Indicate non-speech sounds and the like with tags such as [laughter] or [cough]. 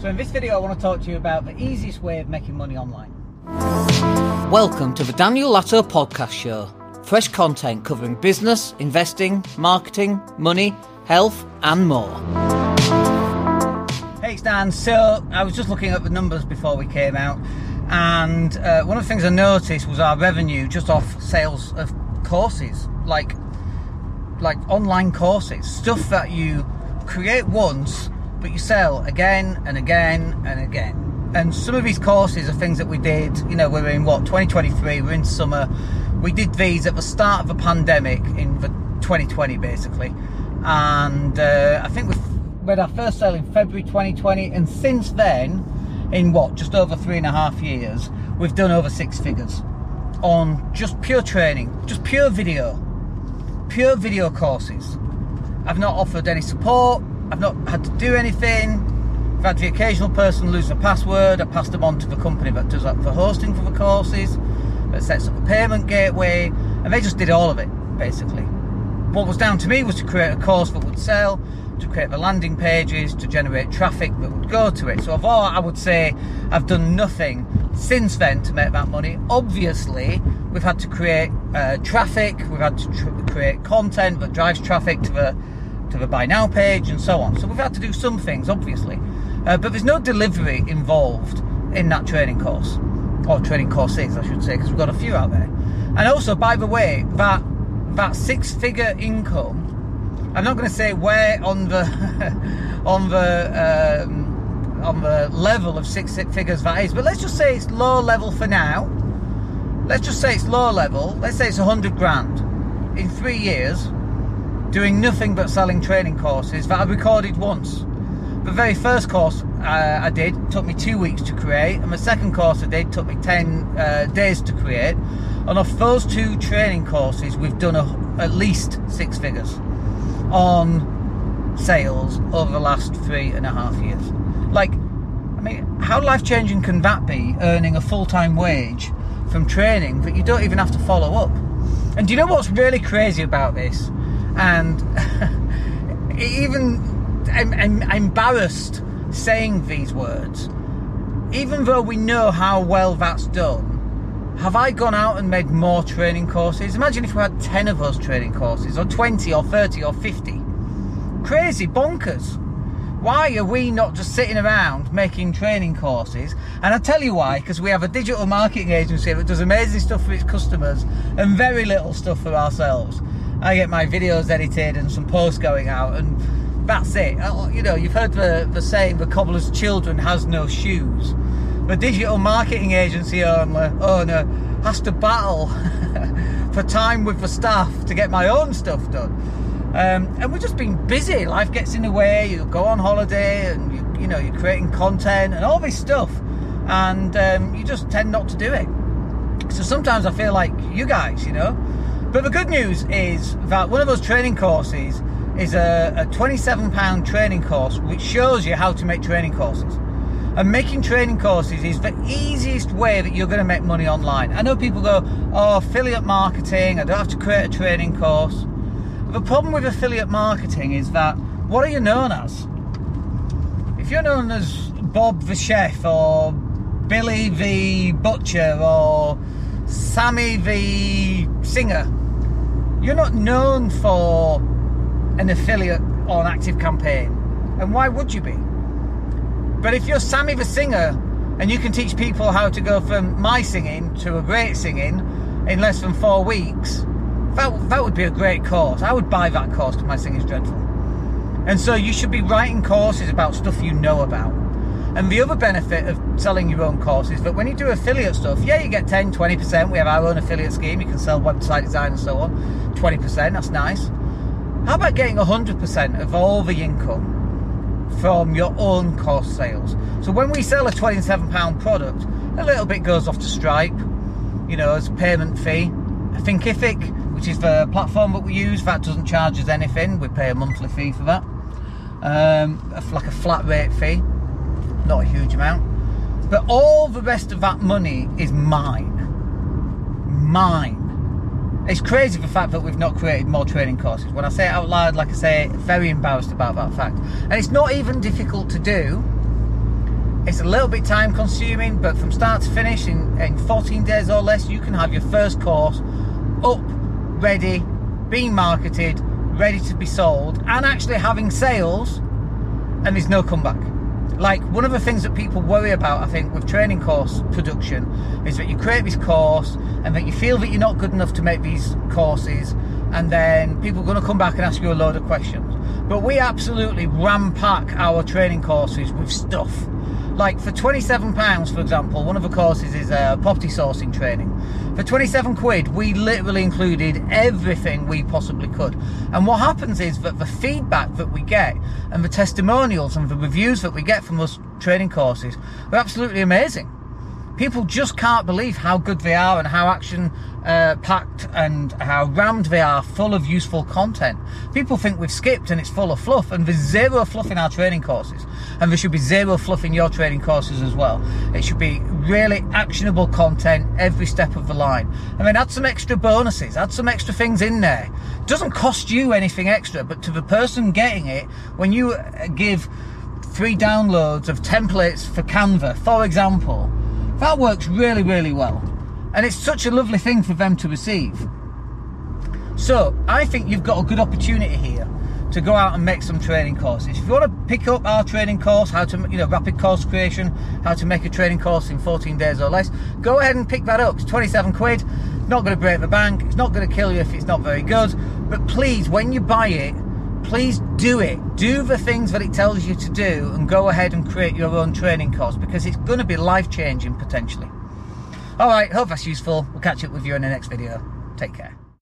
So in this video I want to talk to you about the easiest way of making money online. Welcome to the Daniel Latto Podcast Show. Fresh content covering business, investing, marketing, money, health, and more. Hey, Stan, So I was just looking at the numbers before we came out, and uh, one of the things I noticed was our revenue just off sales of courses, like like online courses, stuff that you create once but you sell again and again and again. And some of these courses are things that we did, you know, we're in what, 2023, we're in summer. We did these at the start of the pandemic in the 2020, basically. And uh, I think we made our first sale in February 2020. And since then, in what, just over three and a half years, we've done over six figures on just pure training, just pure video, pure video courses. I've not offered any support, I've not had to do anything. I've had the occasional person lose their password. I passed them on to the company that does that for hosting for the courses, that sets up a payment gateway, and they just did all of it, basically. What was down to me was to create a course that would sell, to create the landing pages, to generate traffic that would go to it. So, of all, I would say I've done nothing since then to make that money. Obviously, we've had to create uh, traffic, we've had to tr- create content that drives traffic to the to the buy now page and so on. So we've had to do some things, obviously, uh, but there's no delivery involved in that training course or training courses, I should say, because we've got a few out there. And also, by the way, that that six-figure income, I'm not going to say where on the [laughs] on the um, on the level of six figures that is, but let's just say it's low level for now. Let's just say it's low level. Let's say it's a hundred grand in three years doing nothing but selling training courses that I recorded once. The very first course uh, I did took me two weeks to create, and the second course I did took me 10 uh, days to create. And off those two training courses, we've done a, at least six figures on sales over the last three and a half years. Like, I mean, how life changing can that be earning a full time wage from training that you don't even have to follow up? And do you know what's really crazy about this? And [laughs] even I'm, I'm, embarrassed saying these words. Even though we know how well that's done, have I gone out and made more training courses? Imagine if we had 10 of those training courses, or 20, or 30, or 50. Crazy, bonkers. Why are we not just sitting around making training courses? And I tell you why, because we have a digital marketing agency that does amazing stuff for its customers and very little stuff for ourselves. I get my videos edited and some posts going out, and that's it. Uh, you know, you've heard the, the saying, the cobbler's children has no shoes. The digital marketing agency owner, owner has to battle [laughs] for time with the staff to get my own stuff done. Um, and we're just being busy. Life gets in the way. You go on holiday, and you, you know you're creating content and all this stuff, and um, you just tend not to do it. So sometimes I feel like you guys, you know, but the good news is that one of those training courses is a, a £27 training course which shows you how to make training courses. And making training courses is the easiest way that you're going to make money online. I know people go, oh, affiliate marketing, I don't have to create a training course. The problem with affiliate marketing is that what are you known as? If you're known as Bob the Chef or Billy the Butcher or Sammy the Singer, you're not known for an affiliate or an active campaign. And why would you be? But if you're Sammy the singer and you can teach people how to go from my singing to a great singing in less than four weeks, that, that would be a great course. I would buy that course because my singing's dreadful. And so you should be writing courses about stuff you know about. And the other benefit of selling your own course is that when you do affiliate stuff, yeah, you get 10, 20%. We have our own affiliate scheme. You can sell website design and so on. 20%, that's nice. How about getting 100% of all the income from your own course sales? So when we sell a £27 product, a little bit goes off to Stripe, you know, as a payment fee. Thinkific, which is the platform that we use, that doesn't charge us anything. We pay a monthly fee for that. Um, like a flat rate fee not a huge amount. But all the rest of that money is mine. Mine. It's crazy the fact that we've not created more training courses. When I say it out loud, like I say, very embarrassed about that fact. And it's not even difficult to do. It's a little bit time consuming, but from start to finish, in, in 14 days or less, you can have your first course up, ready, being marketed, ready to be sold, and actually having sales, and there's no comeback. Like one of the things that people worry about, I think, with training course production is that you create this course and that you feel that you're not good enough to make these courses, and then people are going to come back and ask you a load of questions. But we absolutely ram pack our training courses with stuff. Like for £27, for example, one of the courses is uh, property sourcing training. For 27 quid, we literally included everything we possibly could. And what happens is that the feedback that we get and the testimonials and the reviews that we get from those training courses are absolutely amazing people just can't believe how good they are and how action uh, packed and how rammed they are full of useful content. People think we've skipped and it's full of fluff, and there's zero fluff in our training courses, and there should be zero fluff in your training courses as well. It should be really actionable content every step of the line. I mean, add some extra bonuses, add some extra things in there. It doesn't cost you anything extra, but to the person getting it, when you uh, give three downloads of templates for Canva, for example, that works really, really well. And it's such a lovely thing for them to receive. So I think you've got a good opportunity here to go out and make some training courses. If you want to pick up our training course, how to, you know, rapid course creation, how to make a training course in 14 days or less, go ahead and pick that up. It's 27 quid. Not going to break the bank. It's not going to kill you if it's not very good. But please, when you buy it, please do it. Do the things that it tells you to do and go ahead and create your own training course because it's going to be life changing potentially. All right, hope that's useful. We'll catch up with you in the next video. Take care.